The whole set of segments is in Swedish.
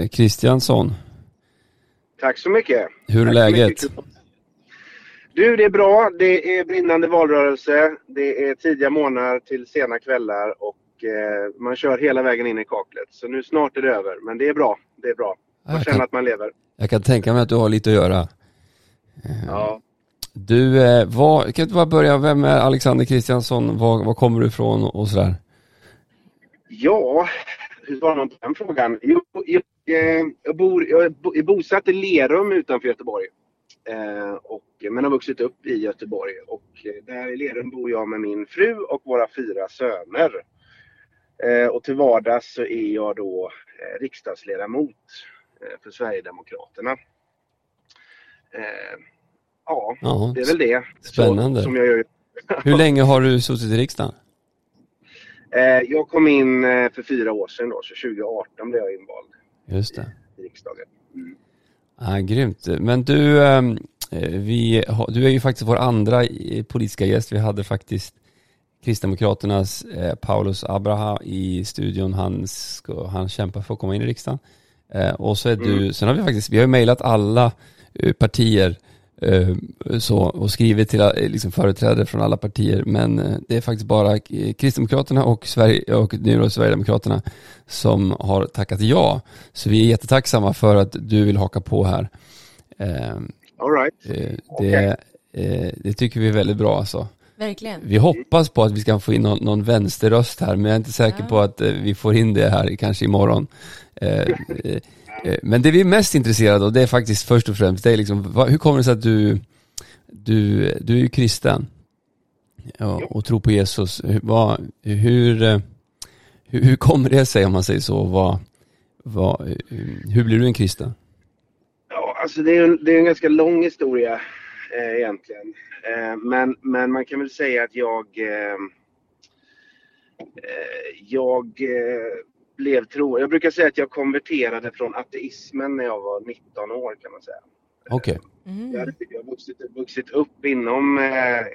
eh, Kristiansson. Tack så mycket. Hur är Tack läget? Du, det är bra. Det är brinnande valrörelse. Det är tidiga morgnar till sena kvällar och eh, man kör hela vägen in i kaklet. Så nu snart är det över. Men det är bra. Det är bra. Man Jag känner kan, att man lever. jag kan tänka mig att du har lite att göra. Ja. Du, eh, vad, kan du inte bara börja, vem är Alexander Kristiansson? Var, var kommer du ifrån och sådär? Ja, hur svarar man på den frågan? Jo, jag, eh, jag, bor, jag är bo- är bosatt i Lerum utanför Göteborg. Eh, och, men har vuxit upp i Göteborg. Och eh, där i Lerum bor jag med min fru och våra fyra söner. Eh, och till vardags så är jag då eh, riksdagsledamot för Sverigedemokraterna. Ja, Ja, det är väl det. Spännande. Så, som jag gör. Hur länge har du suttit i riksdagen? Jag kom in för fyra år sedan då, så 2018 blev jag invald Just det. i riksdagen. Mm. Ja, grymt. Men du, ehm, eh, vi, du är ju faktiskt vår andra eh, politiska gäst. Vi hade faktiskt Kristdemokraternas eh, Paulus Abraha i studion. Han, ska, han kämpar för att komma in i riksdagen. Och så är du, sen har vi faktiskt, vi har ju mejlat alla partier så, och skrivit till eh, liksom företrädare från alla partier. Men eh, det är faktiskt bara eh, Kristdemokraterna och, Sverige, och nu då Sverigedemokraterna som har tackat ja. Så vi är jättetacksamma för att du vill haka på här. Eh, All right. eh, det, eh, det tycker vi är väldigt bra alltså. Verkligen. Vi hoppas på att vi ska få in någon, någon vänsterröst här, men jag är inte säker Ja. på att eh, vi får in det här kanske imorgon. Eh, men det vi är mest intresserade av, det är faktiskt först och främst, det är liksom, hur kommer det sig att du, du, du är ju kristen ja, och tror på Jesus. Hur, eh, hur, hur kommer det sig om man säger så? Vad, vad, eh, hur blir du en kristen? Ja, alltså det är, en, det är en ganska lång historia eh, egentligen. Eh, men, men man kan väl säga att jag... Eh, jag blev tro... Jag brukar säga att jag konverterade från ateismen när jag var 19 år kan man säga. Okej, Jag Mm. jag har vuxit, vuxit upp inom eh,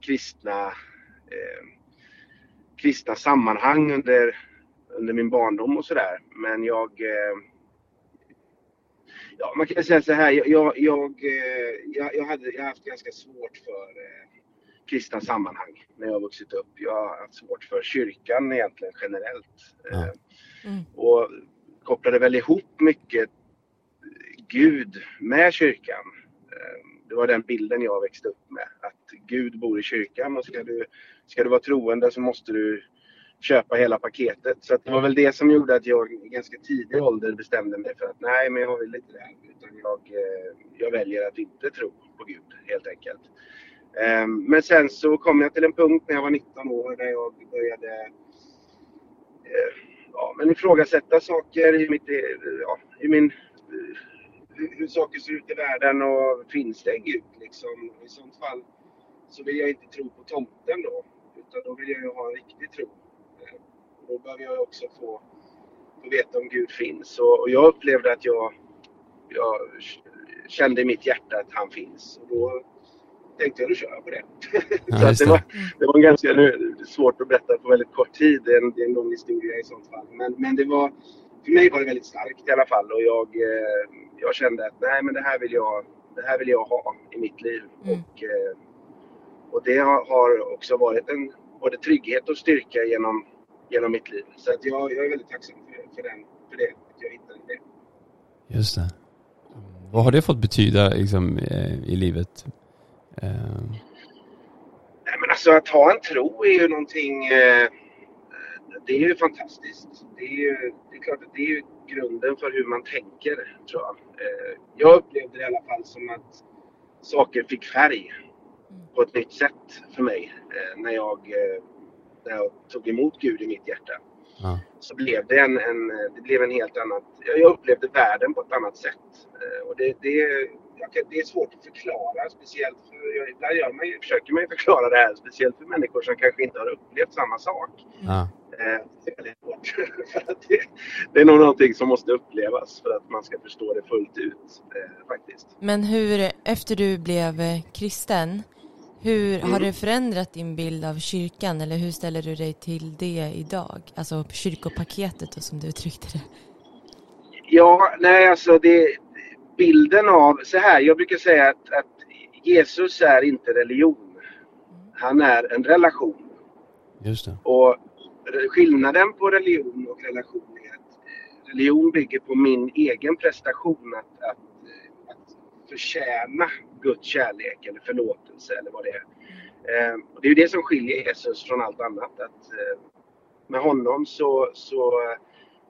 kristna, eh, kristna sammanhang under, under min barndom och sådär. Men jag... Eh, ja, man kan säga så här. Jag, jag, jag, eh, jag, hade, jag haft ganska svårt för eh, kristna sammanhang när jag har vuxit upp. Jag har haft svårt för kyrkan egentligen generellt. Ja. Eh, Mm. och kopplade väl ihop mycket Gud med kyrkan. Eh, Det var den bilden jag växte upp med. Att Gud bor i kyrkan och ska du, ska du vara troende så måste du köpa hela paketet. Så att det var väl det som gjorde att jag i ganska tidig ålder bestämde mig för att nej, men jag vill inte det. Utan jag, eh, jag väljer att inte tro på Gud helt enkelt. Ehm, men sen så kom jag till en punkt när jag var 19 år där jag började eh, ja, men ifrågasätta saker i, mitt, eh, ja, i min eh, hur, saker ser ut i världen och finns det en gud liksom? I sånt fall så vill jag inte tro på tomten då. Utan då vill jag ju ha en riktig tro. Ehm, och Då behöver jag också få, få veta om Gud finns. Och, och jag upplevde att jag, jag kände i mitt hjärta att han finns. Och då tänkte jag, då kör jag på det. Ja, så det, var, det var en ganska, nu svårt att berätta på väldigt kort tid. Det är en, det är en lång historia i sånt fall. Men, men det var, för mig var det väldigt starkt i alla fall. Och jag, eh, jag kände att nej men det här vill jag, det här vill jag ha i mitt liv. Mm. Och, eh, och det har, har också varit en både trygghet och styrka genom, genom mitt liv. Så att jag, jag är väldigt tacksam för, för, den, för det, att jag hittade det. just det. Vad har det fått betyda liksom, eh, i livet? Eh, Nej, men alltså att ha en tro är ju någonting... Eh, det är ju fantastiskt. Det är ju det är klart att det är ju grunden för hur man tänker, tror jag. Eh, jag upplevde det i alla fall som att saker fick färg på ett nytt sätt för mig. Eh, när, jag, eh, när jag tog emot Gud i mitt hjärta. ja. Så blev det en, en, det blev en helt annat... Jag upplevde världen på ett annat sätt. Eh, och det, det, kan, det är svårt att förklara, speciellt för... Jag, ibland gör man, försöker man ju förklara det här, speciellt för människor som kanske inte har upplevt samma sak. Ja. Eh, det är väldigt svårt. för att det, det är nog någonting som måste upplevas för att man ska förstå det fullt ut, eh, faktiskt. Men hur, efter du blev eh, kristen, hur har Mm. det förändrat din bild av kyrkan eller hur ställer du dig till det idag? Alltså kyrkopaketet då, som du uttryckte det. Ja, nej alltså det, bilden av, så här, jag brukar säga att, att Jesus är inte religion. Han är en relation. Just det. Och skillnaden på religion och relation är att eh, religion bygger på min egen prestation att, att, att förtjäna Guds kärlek eller förlåtelse eller vad det är. Eh, och det är ju det som skiljer Jesus från allt annat. Att, eh, med honom så, så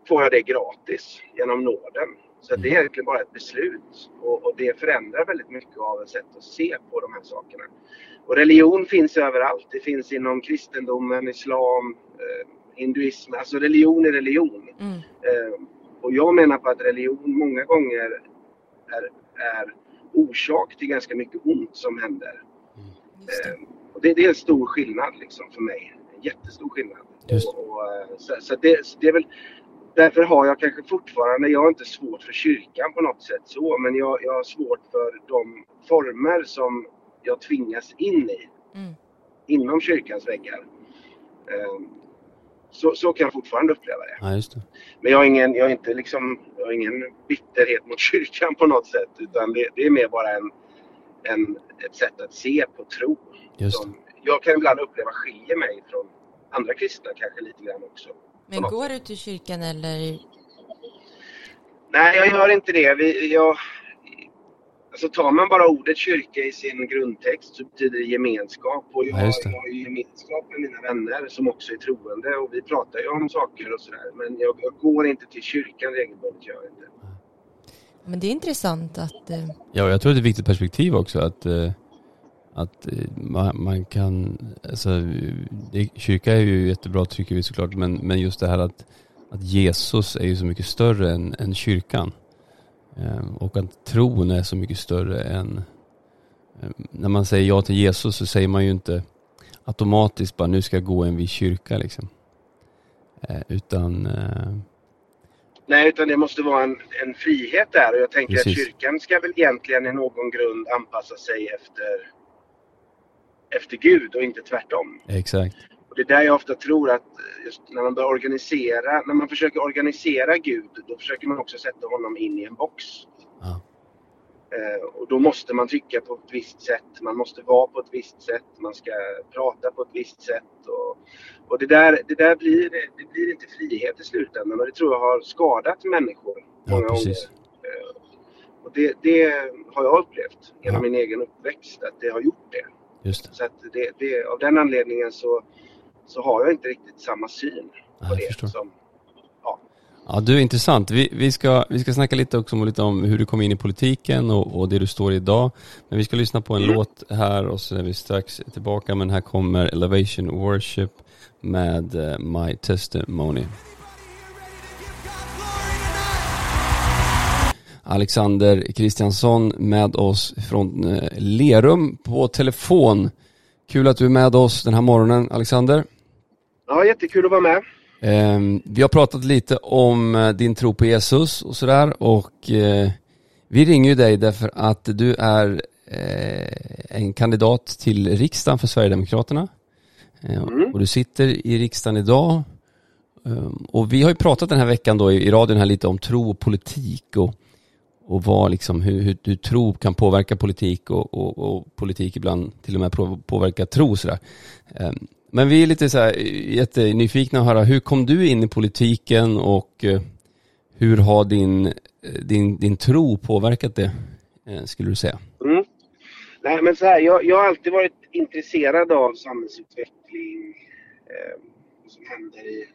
får jag det gratis genom nåden. Så det är egentligen bara ett beslut och, och, det förändrar väldigt mycket av ett sätt att se på de här sakerna. Och religion finns överallt. Det finns inom kristendomen, islam, eh, hinduism. Alltså religion är religion. Mm. Eh, och jag menar på att religion många gånger är, är orsak till ganska mycket ont som händer. Mm. Det. Eh, och det, det, är en stor skillnad liksom för mig. En jättestor skillnad. Och, och, eh, så, så det, det, är väl därför har jag kanske fortfarande, jag har inte svårt för kyrkan på något sätt så, men jag, jag har svårt för de former som jag tvingas in i. Mm. Inom kyrkans väggar. Um, så, så kan jag fortfarande uppleva det. Ja, det. Men jag har, ingen, jag, har inte liksom, jag har ingen bitterhet mot kyrkan på något sätt. Utan det, det är mer bara en, en, ett sätt att se på tro. Som jag kan ibland uppleva skiljer mig från andra kristna kanske lite grann också. Men går du till kyrkan eller? Nej, jag gör inte det. Vi, jag, alltså tar man bara ordet kyrka i sin grundtext så betyder det gemenskap. Och jag, ja, jag har ju gemenskap med mina vänner som också är troende och vi pratar ju om saker och sådär. Men jag, jag, går inte till kyrkan regelbundet, gör jag inte. Men det är intressant att... Eh... Ja, jag tror det är ett viktigt perspektiv också att eh att eh, man, man kan, alltså, det, kyrka är ju jättebra tycker vi såklart, men, men just det här att, att Jesus är ju så mycket större än, än kyrkan. Ehm, och att tron är så mycket större än, ehm, när man säger ja till Jesus så säger man ju inte automatiskt bara nu ska jag gå en viss kyrka liksom. Ehm, utan eh, Nej, utan det måste vara en, en frihet där och jag tänker Precis. att kyrkan ska väl egentligen i någon grund anpassa sig efter efter Gud och inte tvärtom. Exakt. Och det är där jag ofta tror att just när man börjar organisera, när man försöker organisera Gud, då försöker man också sätta honom in i en box. Ja. Eh, och då måste man tycka på ett visst sätt, man måste vara på ett visst sätt, man ska prata på ett visst sätt. Och, och det, där, det där blir, det blir inte frihet i slutändan och det tror jag har skadat människor många ja, gånger. Eh, och det, det, har jag upplevt genom ja. min egen uppväxt, att det har gjort det. Just. Så det, det, av den anledningen så, så har jag inte riktigt samma syn på ja, det. Som, ja. ja, du är intressant. Vi, vi, ska, vi ska snacka lite också om, lite om hur du kom in i politiken och, och det du står i idag. Men vi ska lyssna på en mm. låt här och så är vi strax tillbaka. Men här kommer Elevation Worship med uh, My Testimony. Alexander Kristiansson med oss från eh, Lerum på telefon. Kul att du är med oss den här morgonen Alexander. Ja, jättekul att vara med. Ehm, vi har pratat lite om eh, din tro på Jesus och sådär och eh, vi ringer ju dig därför att du är en kandidat till riksdagen för Sverigedemokraterna. Mm. Och du sitter i riksdagen idag. Ehm, och vi har ju pratat den här veckan då i radion här lite om tro och politik och och vad liksom, hur, hur, hur tro kan påverka politik och, och, och, politik ibland till och med påverka tro sådär. Ehm, men vi är lite så här eh, jättenyfikna att höra, hur kom du in i politiken och eh, hur har din, eh, din, din tro påverkat det, skulle du säga? Mm. Nej men så här, jag, jag har alltid varit intresserad av samhällsutveckling, eh, som händer i,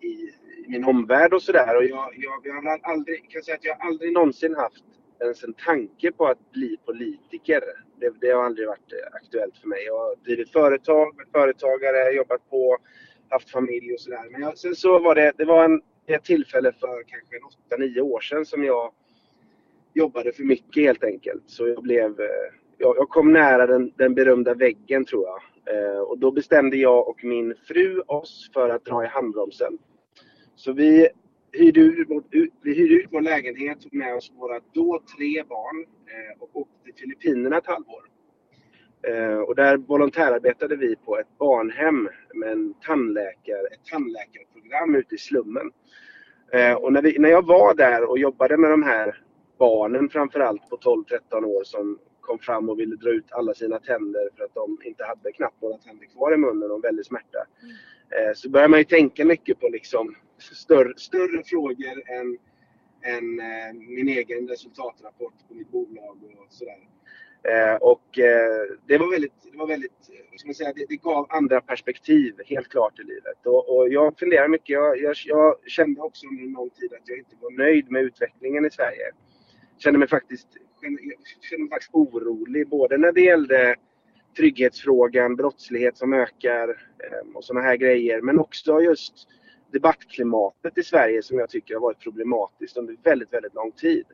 i min omvärld och sådär. Och jag, jag, jag har aldrig, kan säga att jag aldrig någonsin haft ens en tanke på att bli politiker. Det, det, har aldrig varit eh, aktuellt för mig. Jag har drivit företag, med företagare, jobbat på, haft familj och sådär. Men jag, sen så var det, det var en, ett tillfälle för kanske 8-9 år sedan som jag jobbade för mycket helt enkelt. Så jag blev, eh, jag, jag kom nära den, den berömda väggen tror jag. Eh, och då bestämde jag och min fru oss för att dra i handbromsen. Så vi hyrde ut, vi hyrde ut vår lägenhet, tog med oss våra då tre barn eh, och åkte till Filippinerna ett halvår. Eh, och där volontärarbetade vi på ett barnhem med en tandläkare, ett tandläkarprogram ute i slummen. Eh, och när, vi, när jag var där och jobbade med de här barnen framförallt på 12-13 år som kom fram och ville dra ut alla sina tänder för att de inte hade knappt några tänder kvar i munnen och en väldig smärta. Eh, så börjar man ju tänka mycket på liksom större, större frågor än, än eh, min egen resultatrapport på mitt bolag och sådär. Eh, och eh, det var väldigt, det var väldigt, vad ska man säga, det, det gav andra perspektiv helt klart i livet. Och, och jag funderar mycket, jag, jag, jag, kände också under någon lång tid att jag inte var nöjd med utvecklingen i Sverige. Kände mig faktiskt, kände, kände mig faktiskt orolig både när det gällde trygghetsfrågan, brottslighet som ökar eh, och sådana här grejer. Men också just debattklimatet i Sverige som jag tycker har varit problematiskt under väldigt, väldigt lång tid.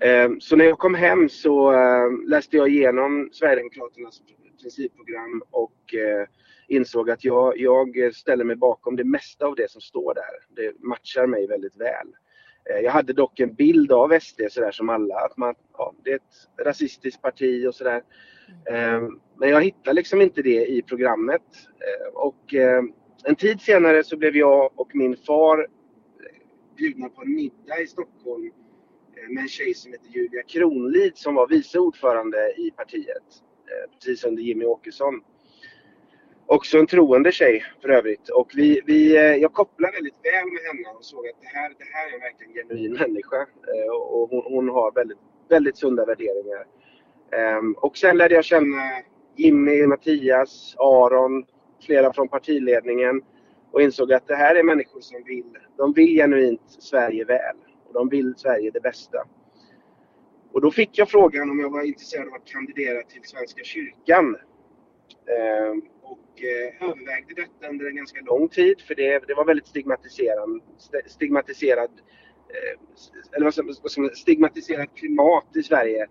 Eh, så när jag kom hem så eh, läste jag igenom Sverigedemokraternas principprogram och eh, insåg att jag, jag ställer mig bakom det mesta av det som står där. Det matchar mig väldigt väl. Jag hade dock en bild av SD sådär som alla, att man, ja, det är ett rasistiskt parti och sådär. Men jag hittade liksom inte det i programmet. Och en tid senare så blev jag och min far eh, bjudna på en middag i Stockholm eh, med en tjej som heter Julia Kronlid som var vice ordförande i partiet. Eh, precis under Jimmy Åkesson. Också en troende tjej för övrigt. Och vi, vi, jag kopplade väldigt väl med henne och såg att det här, det här är verkligen en genuin människa. Och hon, hon har väldigt, väldigt sunda värderingar. Ehm, och sen lärde jag känna Jimmy, Mattias, Aron, flera från partiledningen och insåg att det här är människor som vill, de vill genuint Sverige väl. Och de vill Sverige det bästa. Och då fick jag frågan om jag var intresserad av att kandidera till Svenska kyrkan. Eh, och eh, övervägde detta under en ganska lång tid för det, det var väldigt stigmatiserad, stigmatiserad eh, eller vad som, stigmatiserat klimat i Sverige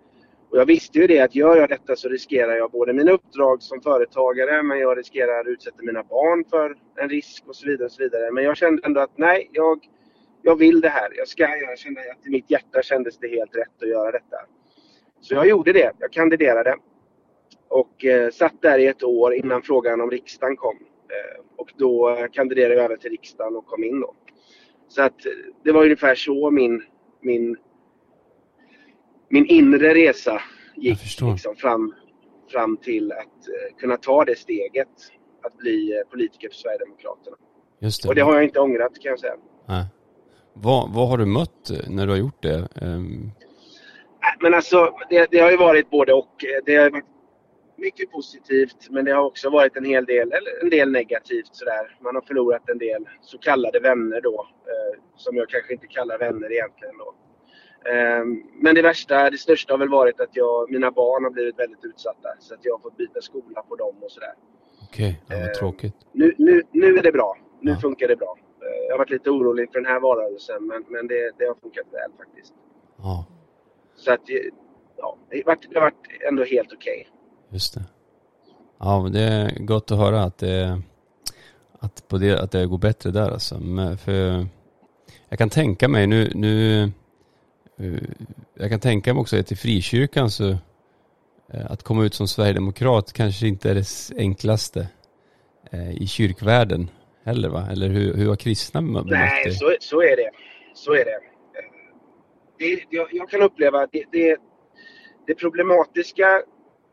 och jag visste ju det att gör jag detta så riskerar jag både mina uppdrag som företagare men jag riskerar att utsätta mina barn för en risk och så vidare. Och så vidare. Men jag kände ändå att nej, jag, jag vill det här. Jag ska göra. Jag kände att i mitt hjärta kändes det helt rätt att göra detta. Så jag gjorde det. Jag kandiderade. Och eh, satt där i ett år innan frågan om riksdagen kom. Eh, och då kandiderade jag över till riksdagen och kom in då. Så att eh, det var ungefär så min, min min inre resa gick liksom fram, fram till att uh, kunna ta det steget att bli uh, politiker för Sverigedemokraterna. Just det. Och det har jag inte ångrat kan jag säga. Nej. Vad, vad har du mött eh, när du har gjort det? Um... Men alltså, det, det, har ju varit både och. Det har varit mycket positivt men det har också varit en hel del, eller en del negativt sådär. Man har förlorat en del så kallade vänner då, eh, som jag kanske inte kallar vänner egentligen då. Ehm, men det värsta, det största har väl varit att jag, mina barn har blivit väldigt utsatta. Så att jag har fått byta skola på dem och sådär. Okej, okay. ja, vad ehm, tråkigt. Nu, nu, nu är det bra. Nu ja. funkar det bra. Ehm, jag har varit lite orolig för den här valrörelsen men, men det, det har funkat väl faktiskt. Ja. Så att, ja, det har varit, ändå helt okej. Okay. Just det. Ja, men det är gott att höra att det, att på det, att det går bättre där alltså. för jag kan tänka mig nu, nu Eh, Eh, jag kan tänka mig också att i frikyrkan så eh, att komma ut som sverigedemokrat kanske inte är det enklaste eh, i kyrkvärlden heller va? Eller hur, hur har kristna bemött Nej, så, så är det. Så är det. det jag, jag kan uppleva det, det, det problematiska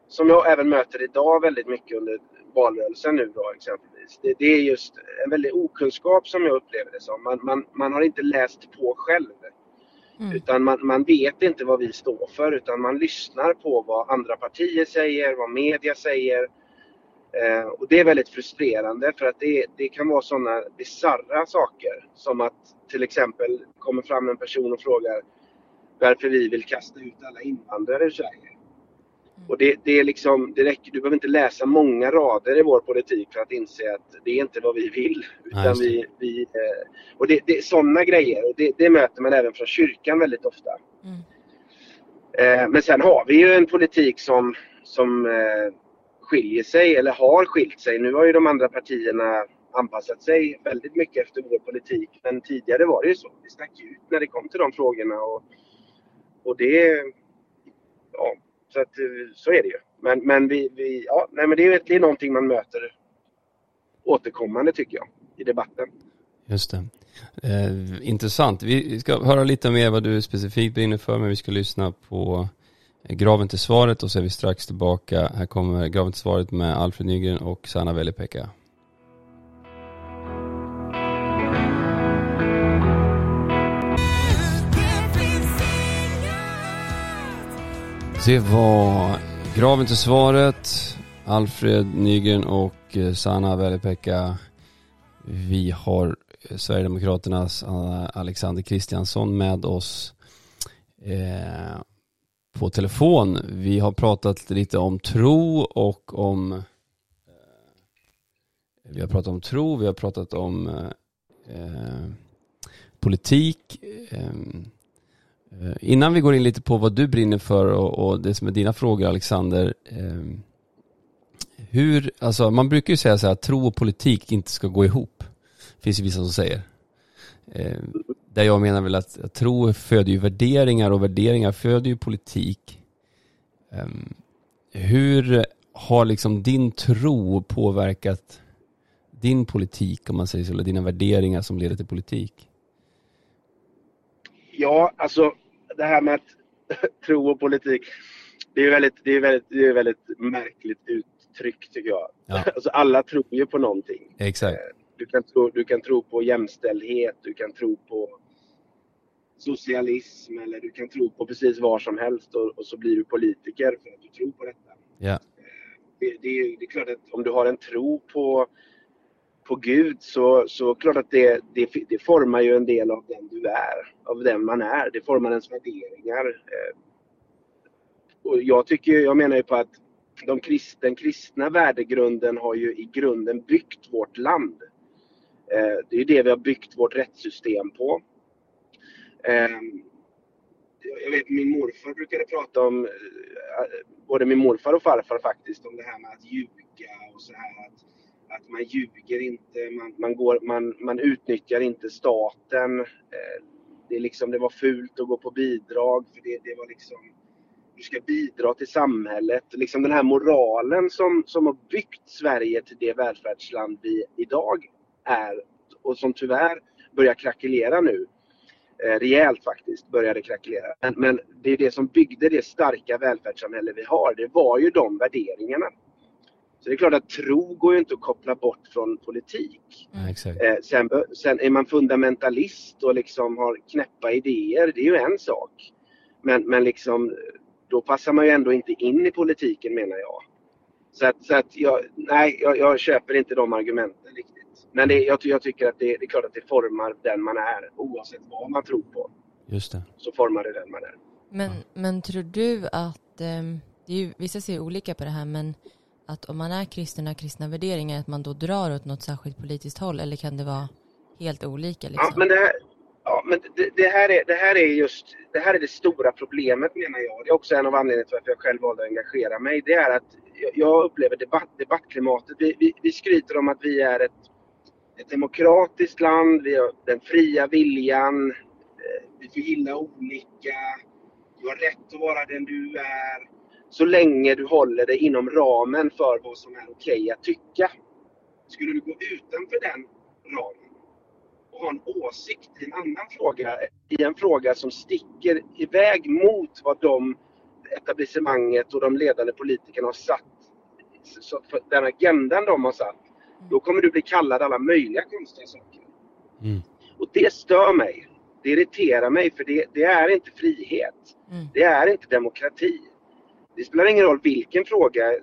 som jag även möter idag väldigt mycket under valrörelsen nu då exempelvis. Det, det, är just en väldig okunskap som jag upplever det som. Man, man, man har inte läst på själv. Mm. Utan man, man vet inte vad vi står för utan man lyssnar på vad andra partier säger, vad media säger. Eh, och det är väldigt frustrerande för att det, det kan vara sådana bisarra saker som att till exempel kommer fram en person och frågar varför vi vill kasta ut alla invandrare ur Sverige. Och det, det, är liksom, det räcker, du behöver inte läsa många rader i vår politik för att inse att det är inte vad vi vill. Utan Nej, vi, vi, eh, och det, det är sådana grejer och det, det, möter man även från kyrkan väldigt ofta. Mm. Eh, men sen har vi ju en politik som, som eh, skiljer sig eller har skilt sig. Nu har ju de andra partierna anpassat sig väldigt mycket efter vår politik. Men tidigare var det ju så. Vi stack ut när det kom till de frågorna. Och, och det, ja, så, att, eh, så är det ju. Men, men, vi, vi, ja, nej, men det, är, det är någonting man möter återkommande tycker jag i debatten. Just det. Eh, intressant. Vi ska höra lite mer vad du specifikt brinner för, men vi ska lyssna på eh, Graven till svaret och så är vi strax tillbaka. Här kommer Graven till svaret med Alfred Nygren och Sanna Velipekka. Det var Graven till svaret, Alfred Nygren och eh, Sanna Välipekka. Vi har eh, Sverigedemokraternas eh, Alexander Kristiansson med oss eh, på telefon. Vi har pratat lite om tro och om eh, vi har pratat om tro, vi har pratat om eh, politik. Ehm, Eh, innan vi går in lite på vad du brinner för och, och det som är dina frågor Alexander. Ehm, hur, alltså man brukar ju säga så här att tro och politik inte ska gå ihop finns ju vissa som säger. Eh, där jag menar väl att, att tro föder ju värderingar och värderingar föder ju politik. Eh, hur har liksom din tro påverkat din politik om man säger så, eller dina värderingar som leder till politik? Ja, alltså det här med att tro och politik, det är väldigt, det är väldigt, det är väldigt märkligt uttryck tycker jag. Ja. Alltså alla tror ju på någonting. Exakt. Eh, du kan, tro, du kan tro på jämställdhet, du kan tro på socialism eller du kan tro på precis vad som helst och, och så blir du politiker för att du tror på detta. Ja. Det, det, det, är klart att om du har en tro på, på Gud så, så klart att det, det, det formar ju en del av den du är, av den man är. Det formar ens värderingar. Eh, och jag tycker, jag menar ju på att de krist, den kristna värdegrunden har ju i grunden byggt vårt land. Eh, det är det vi har byggt vårt rättssystem på. Eh, jag vet min morfar brukade prata om, både min morfar och farfar faktiskt, om det här med att ljuga och så här att, att man ljuger inte, man, man, går, man, man utnyttjar inte staten. Eh, det, är liksom, det var fult att gå på bidrag för det, det var liksom du ska bidra till samhället. Liksom den här moralen som, som har byggt Sverige till det välfärdsland vi idag är och som tyvärr börjar krackelera nu. Eh, rejält faktiskt började krackelera. Men, men det är det som byggde det starka välfärdssamhälle vi har. Det var ju de värderingarna. Så det är klart att tro går ju inte att koppla bort från politik. Mm. Eh, sen, sen, är man fundamentalist och liksom har knäppa idéer, det är ju en sak. Men, men liksom, då passar man ju ändå inte in i politiken menar jag. Så att, så att jag, nej, jag, jag köper inte de argumenten riktigt. Men det, jag, jag tycker att det, det, är klart att det formar den man är oavsett vad man tror på. Just det. Så formar det den man är. Men, men tror du att, um, det är ju, vissa ser olika på det här, men att om man är kristen och har kristna värderingar, att man då drar åt något särskilt politiskt håll eller kan det vara helt olika? Liksom? Ja, men, det här, ja, men det, det, här är, det här är just det här är det stora problemet menar jag. Det är också en av anledningarna till att jag själv valde att engagera mig. Det är att jag upplever debatt, debattklimatet. Vi, vi, vi skryter om att vi är ett ett demokratiskt land, vi har den fria viljan, eh, vi får gilla olika, du har rätt att vara den du är. Så länge du håller dig inom ramen för vad som är okej att tycka. Skulle du gå utanför den ramen och ha en åsikt i en annan fråga, i en fråga som sticker iväg mot vad de etablissemanget och de ledande politikerna har satt, den agendan de har satt, då kommer du bli kallad alla möjliga konstiga saker. Mm. Och det stör mig. Det irriterar mig för det, det är inte frihet. Mm. Det är inte demokrati. Det spelar ingen roll vilken fråga.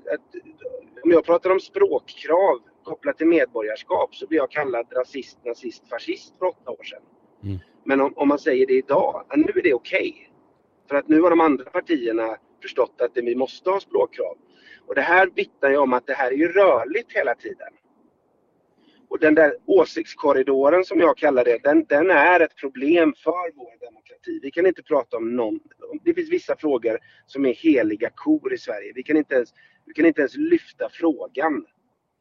om jag pratar om språkkrav kopplat till medborgarskap så blir jag kallad rasist, nazist, fascist för åtta år sedan. Mm. Men om, om, man säger det idag, nu är det okej. Okay. För att nu har de andra partierna förstått att vi måste ha språkkrav. Och det här vittnar ju om att det här är ju rörligt hela tiden. Och den där åsiktskorridoren som jag kallar det, den, den är ett problem för vår demokrati. Vi kan inte prata om någon... Det finns vissa frågor som är heliga kor i Sverige. Vi kan inte ens, vi kan inte ens lyfta frågan.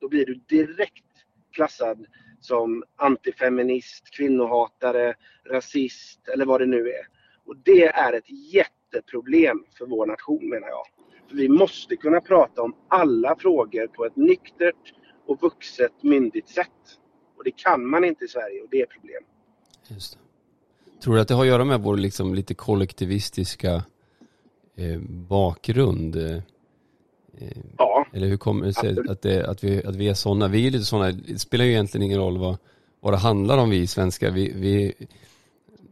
Då blir du direkt klassad som antifeminist, kvinnohatare, rasist eller vad det nu är. Och det är ett jätteproblem för vår nation menar jag. För vi måste kunna prata om alla frågor på ett nyktert och vuxet myndigt sätt. Och det kan man inte i Sverige och det är problem. Just det. Tror du att det har att göra med vår liksom lite kollektivistiska eh, bakgrund? Eh, Ja, eller hur kommer det sig att, det, att, vi, att vi är sådana? Vi är lite sådana, det spelar ju egentligen ingen roll vad, vad det handlar om vi svenskar. Vi, vi,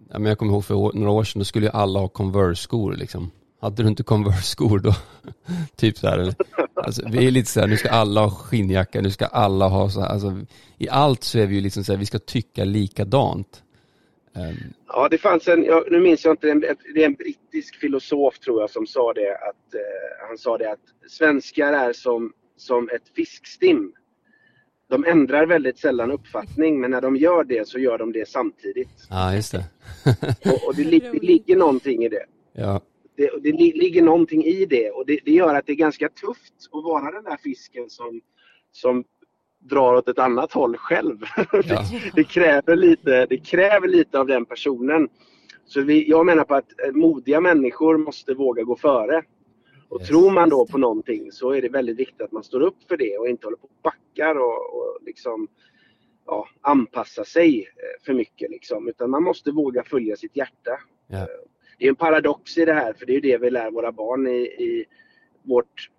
jag kommer ihåg för några år sedan, då skulle ju alla ha Converse-skor liksom. Hade du inte Converse-skor då? typ så här. Alltså, vi är lite så här, nu ska alla ha skinnjacka, nu ska alla ha så här. Alltså, I allt så är vi ju liksom så här, vi ska tycka likadant. Ehm, Ja, det fanns en, jag, nu minns jag inte, en, det är en brittisk filosof tror jag som sa det att, eh, han sa det att svenskar är som, som ett fiskstim. De ändrar väldigt sällan uppfattning men när de gör det så gör de det samtidigt. Ja, just det. Och, och det, det ligger någonting i det. ja, Det, det li, ligger någonting i det och det, det gör att det är ganska tufft att vara den där fisken som, som drar åt ett annat håll själv. ja, det, kräver lite, det kräver lite av den personen. Så vi, jag menar på att eh, modiga människor måste våga gå före. Och Yes. tror man då på någonting så är det väldigt viktigt att man står upp för det och inte håller på och backar och, och liksom ja, anpassa sig eh, för mycket. Liksom. Utan man måste våga följa sitt hjärta. ja, det är en paradox i det här för det är ju det vi lär våra barn i, i vårt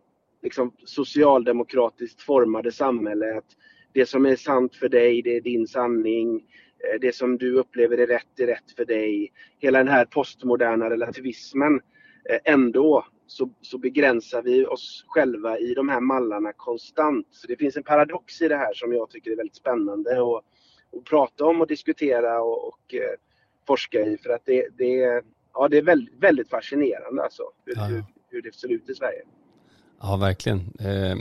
liksom, socialdemokratiskt formade samhälle. Att det som är sant för dig, det är din sanning. Eh, det som du upplever är rätt, är rätt för dig. Hela den här postmoderna relativismen. Eh, ändå så, så begränsar vi oss själva i de här mallarna konstant. Så det finns en paradox i det här som jag tycker är väldigt spännande att, att prata om och diskutera och, och eh, forska i. För att det, det, ja, det är väldigt, väldigt fascinerande alltså, hur, Ja. hur, hur det ser ut i Sverige. ja, verkligen. Ehm,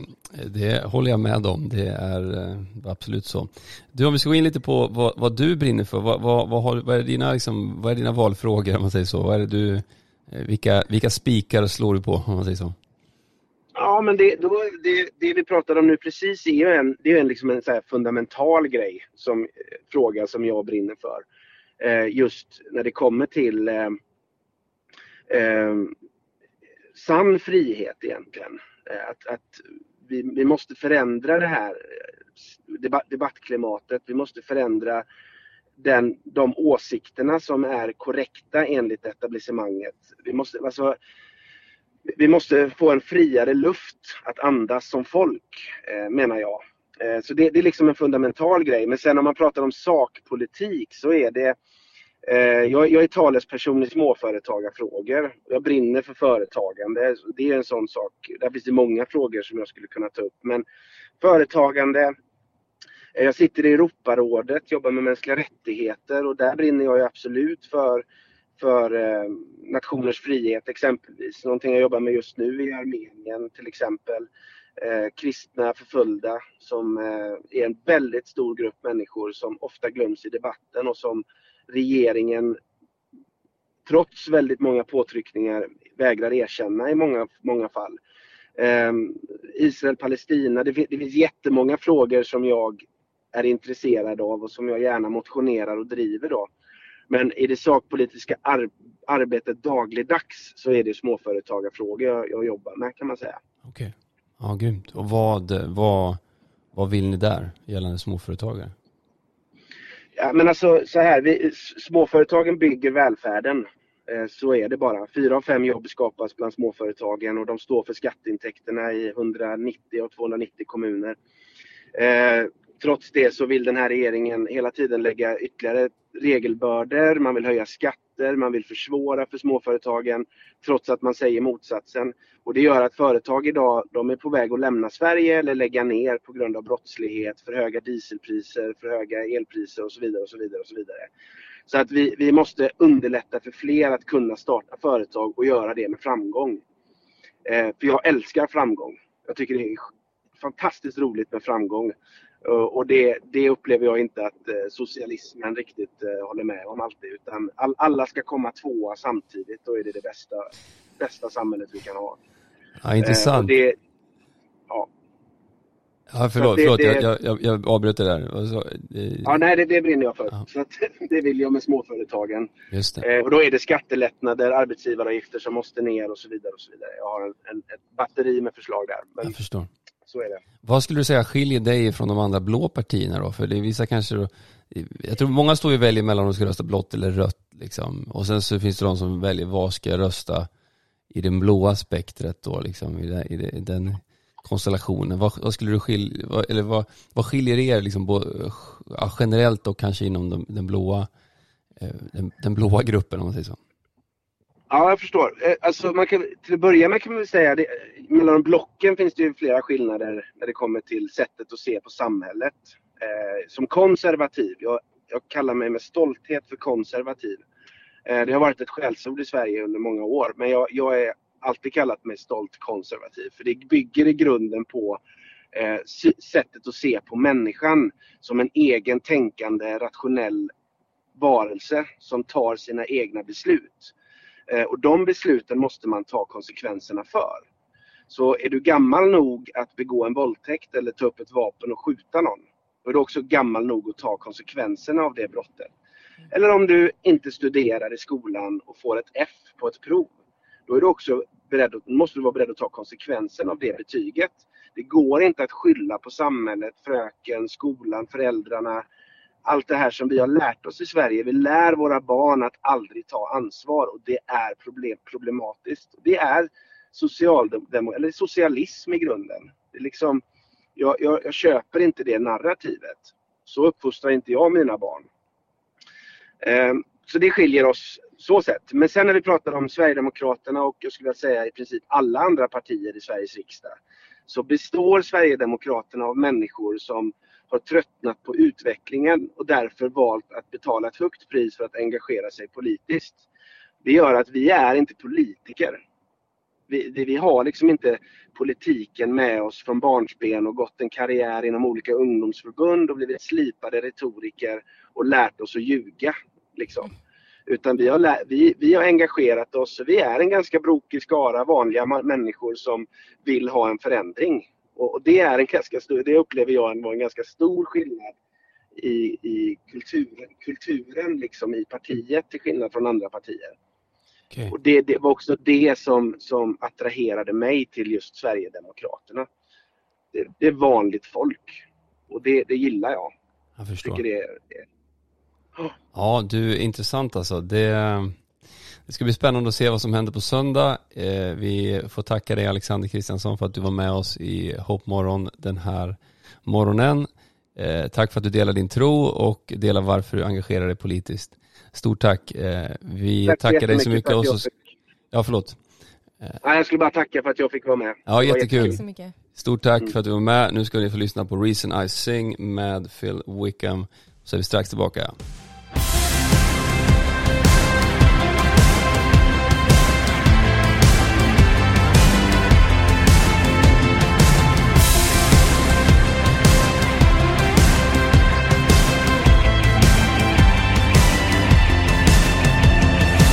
det håller jag med om. Det är eh, absolut så. Du, om vi ska gå in lite på vad, vad du brinner för. Vad, vad, vad, är dina, liksom, vad är dina valfrågor om man säger så? Vad är det du, eh, vilka, vilka spikar slår du på om man säger så? Ja, men det, då, det, det vi pratade om nu precis är ju en, det är en, liksom en så fundamental grej, som, eh, fråga som jag brinner för. Eh, just när det kommer till eh, eh, sann frihet egentligen. Eh, att, att vi, vi måste förändra det här eh, debatt, debattklimatet. Vi måste förändra den, de åsikterna som är korrekta enligt etablissemanget. Vi måste, alltså, vi måste få en friare luft att andas som folk, eh, menar jag. Eh, så det, det är liksom en fundamental grej. Men sen om man pratar om sakpolitik så är det eh, Eh, jag, jag är talesperson i småföretagarfrågor. Jag brinner för företagande. Det är en sån sak. Där finns det många frågor som jag skulle kunna ta upp. Men företagande. Eh, jag sitter i Europarådet, jobbar med mänskliga rättigheter och där brinner jag ju absolut för för eh, nationers frihet exempelvis. Någonting jag jobbar med just nu i Armenien till exempel. Eh, kristna förföljda som eh, är en väldigt stor grupp människor som ofta glöms i debatten och som regeringen trots väldigt många påtryckningar vägrar erkänna i många, många fall. Ehm, Israel-Palestina, det, det finns jättemånga frågor som jag är intresserad av och som jag gärna motionerar och driver då. Men i det sakpolitiska ar- arbetet dagligdags så är det småföretagarfrågor jag, jag jobbar med kan man säga. Okej. Ja, grymt. Och vad, vad, vad vill ni där gällande småföretagare? Ja, men alltså så här, vi, småföretagen bygger välfärden. Eh, så är det bara. Fyra av fem jobb skapas bland småföretagen och de står för skatteintäkterna i 190 av 290 kommuner. Eh, Trots det så vill den här regeringen hela tiden lägga ytterligare regelbördor, man vill höja skatter, man vill försvåra för småföretagen trots att man säger motsatsen. Och det gör att företag idag de är på väg att lämna Sverige eller lägga ner på grund av brottslighet, för höga dieselpriser, för höga elpriser och så vidare. och Så vidare och så vidare. Så att vi, vi måste underlätta för fler att kunna starta företag och göra det med framgång. Eh, för jag älskar framgång. Jag tycker det är fantastiskt roligt med framgång. Eh, Och det, det upplever jag inte att eh, socialismen riktigt eh, håller med om alltid. Utan all, alla ska komma tvåa samtidigt. Då är det det bästa, bästa samhället vi kan ha. Ja, intressant. det, ja, förlåt, det- förlåt det- jag, jag, jag, avbröt det där. Så, eh, ja, nej, det, det brinner jag för. Ja. Så det vill jag med småföretagen. Just det. Eh, och då är det skattelättnader, arbetsgivaravgifter som måste ner och så vidare. och så vidare. Jag har en, en, ett batteri med förslag där. Men Jag förstår så är det. Vad skulle du säga skiljer dig från de andra blå partierna då? För det vissa kanske då, jag tror många står ju och väljer mellan om de ska rösta blått eller rött liksom. Och sen så finns det de som väljer vad ska jag rösta i det blåa spektret då liksom, i, det, i, det, i den konstellationen. Vad, vad, skulle du skilja, vad, eller vad, vad skiljer er liksom, bo, ja, generellt och kanske inom de, den blåa eh, den, den blåa gruppen om man säger så? Ja, jag förstår. Eh, alltså, man kan, till att börja med kan man säga att mellan blocken finns det ju flera skillnader när det kommer till sättet att se på samhället. Eh, som konservativ, jag, jag, kallar mig med stolthet för konservativ. Eh, det har varit ett skällsord i Sverige under många år, men jag, jag är alltid kallat mig stolt konservativ. För det bygger i grunden på eh, sättet att se på människan som en egen tänkande, rationell varelse som tar sina egna beslut. Eh, och de besluten måste man ta konsekvenserna för. Så är du gammal nog att begå en våldtäkt eller ta upp ett vapen och skjuta någon, då är du också gammal nog att ta konsekvenserna av det brottet. Eller om du inte studerar i skolan och får ett F på ett prov, då är du också beredd, måste du vara beredd att ta konsekvensen av det betyget. Det går inte att skylla på samhället, fröken, skolan, föräldrarna, allt det här som vi har lärt oss i Sverige. Vi lär våra barn att aldrig ta ansvar och det är problem, problematiskt. Det är socialdemo, eller socialism i grunden. Det är liksom, jag, jag, jag, köper inte det narrativet. Så uppfostrar inte jag mina barn. Eh, så det skiljer oss så sett. Men sen när vi pratar om Sverigedemokraterna och jag skulle säga i princip alla andra partier i Sveriges riksdag så består Sverigedemokraterna av människor som har tröttnat på utvecklingen och därför valt att betala ett högt pris för att engagera sig politiskt. Det gör att vi är inte politiker. Vi, vi har liksom inte politiken med oss från barnsben och gått en karriär inom olika ungdomsförbund och blivit slipade retoriker och lärt oss att ljuga. Liksom. Utan vi har, vi, vi har engagerat oss. Vi är en ganska brokig skara vanliga människor som vill ha en förändring. Och det, är en ganska stor, det upplever jag var en ganska stor skillnad i, i kulturen, kulturen liksom i partiet till skillnad från andra partier. Okay. Och det, det, var också det som, som attraherade mig till just Sverigedemokraterna. Det, det är vanligt folk och det, det gillar jag. Jag förstår. Jag det, det, Ja, du, intressant alltså. Det, det ska bli spännande att se vad som händer på söndag. Eh, vi får tacka dig Alexander Kristiansson för att du var med oss i Hoppmorgon den här morgonen. Eh, tack för att du delar din tro och delar varför du engagerar dig politiskt. Stort tack. Eh, vi tack tackar dig så mycket. Och så... Fick... Ja, förlåt. Ja, jag skulle bara tacka för att jag fick vara med. Ja, jättekul. Stort tack mm. för att du var med. Nu ska ni få lyssna på Reason I Sing med Phil Wickham. Så är vi strax tillbaka.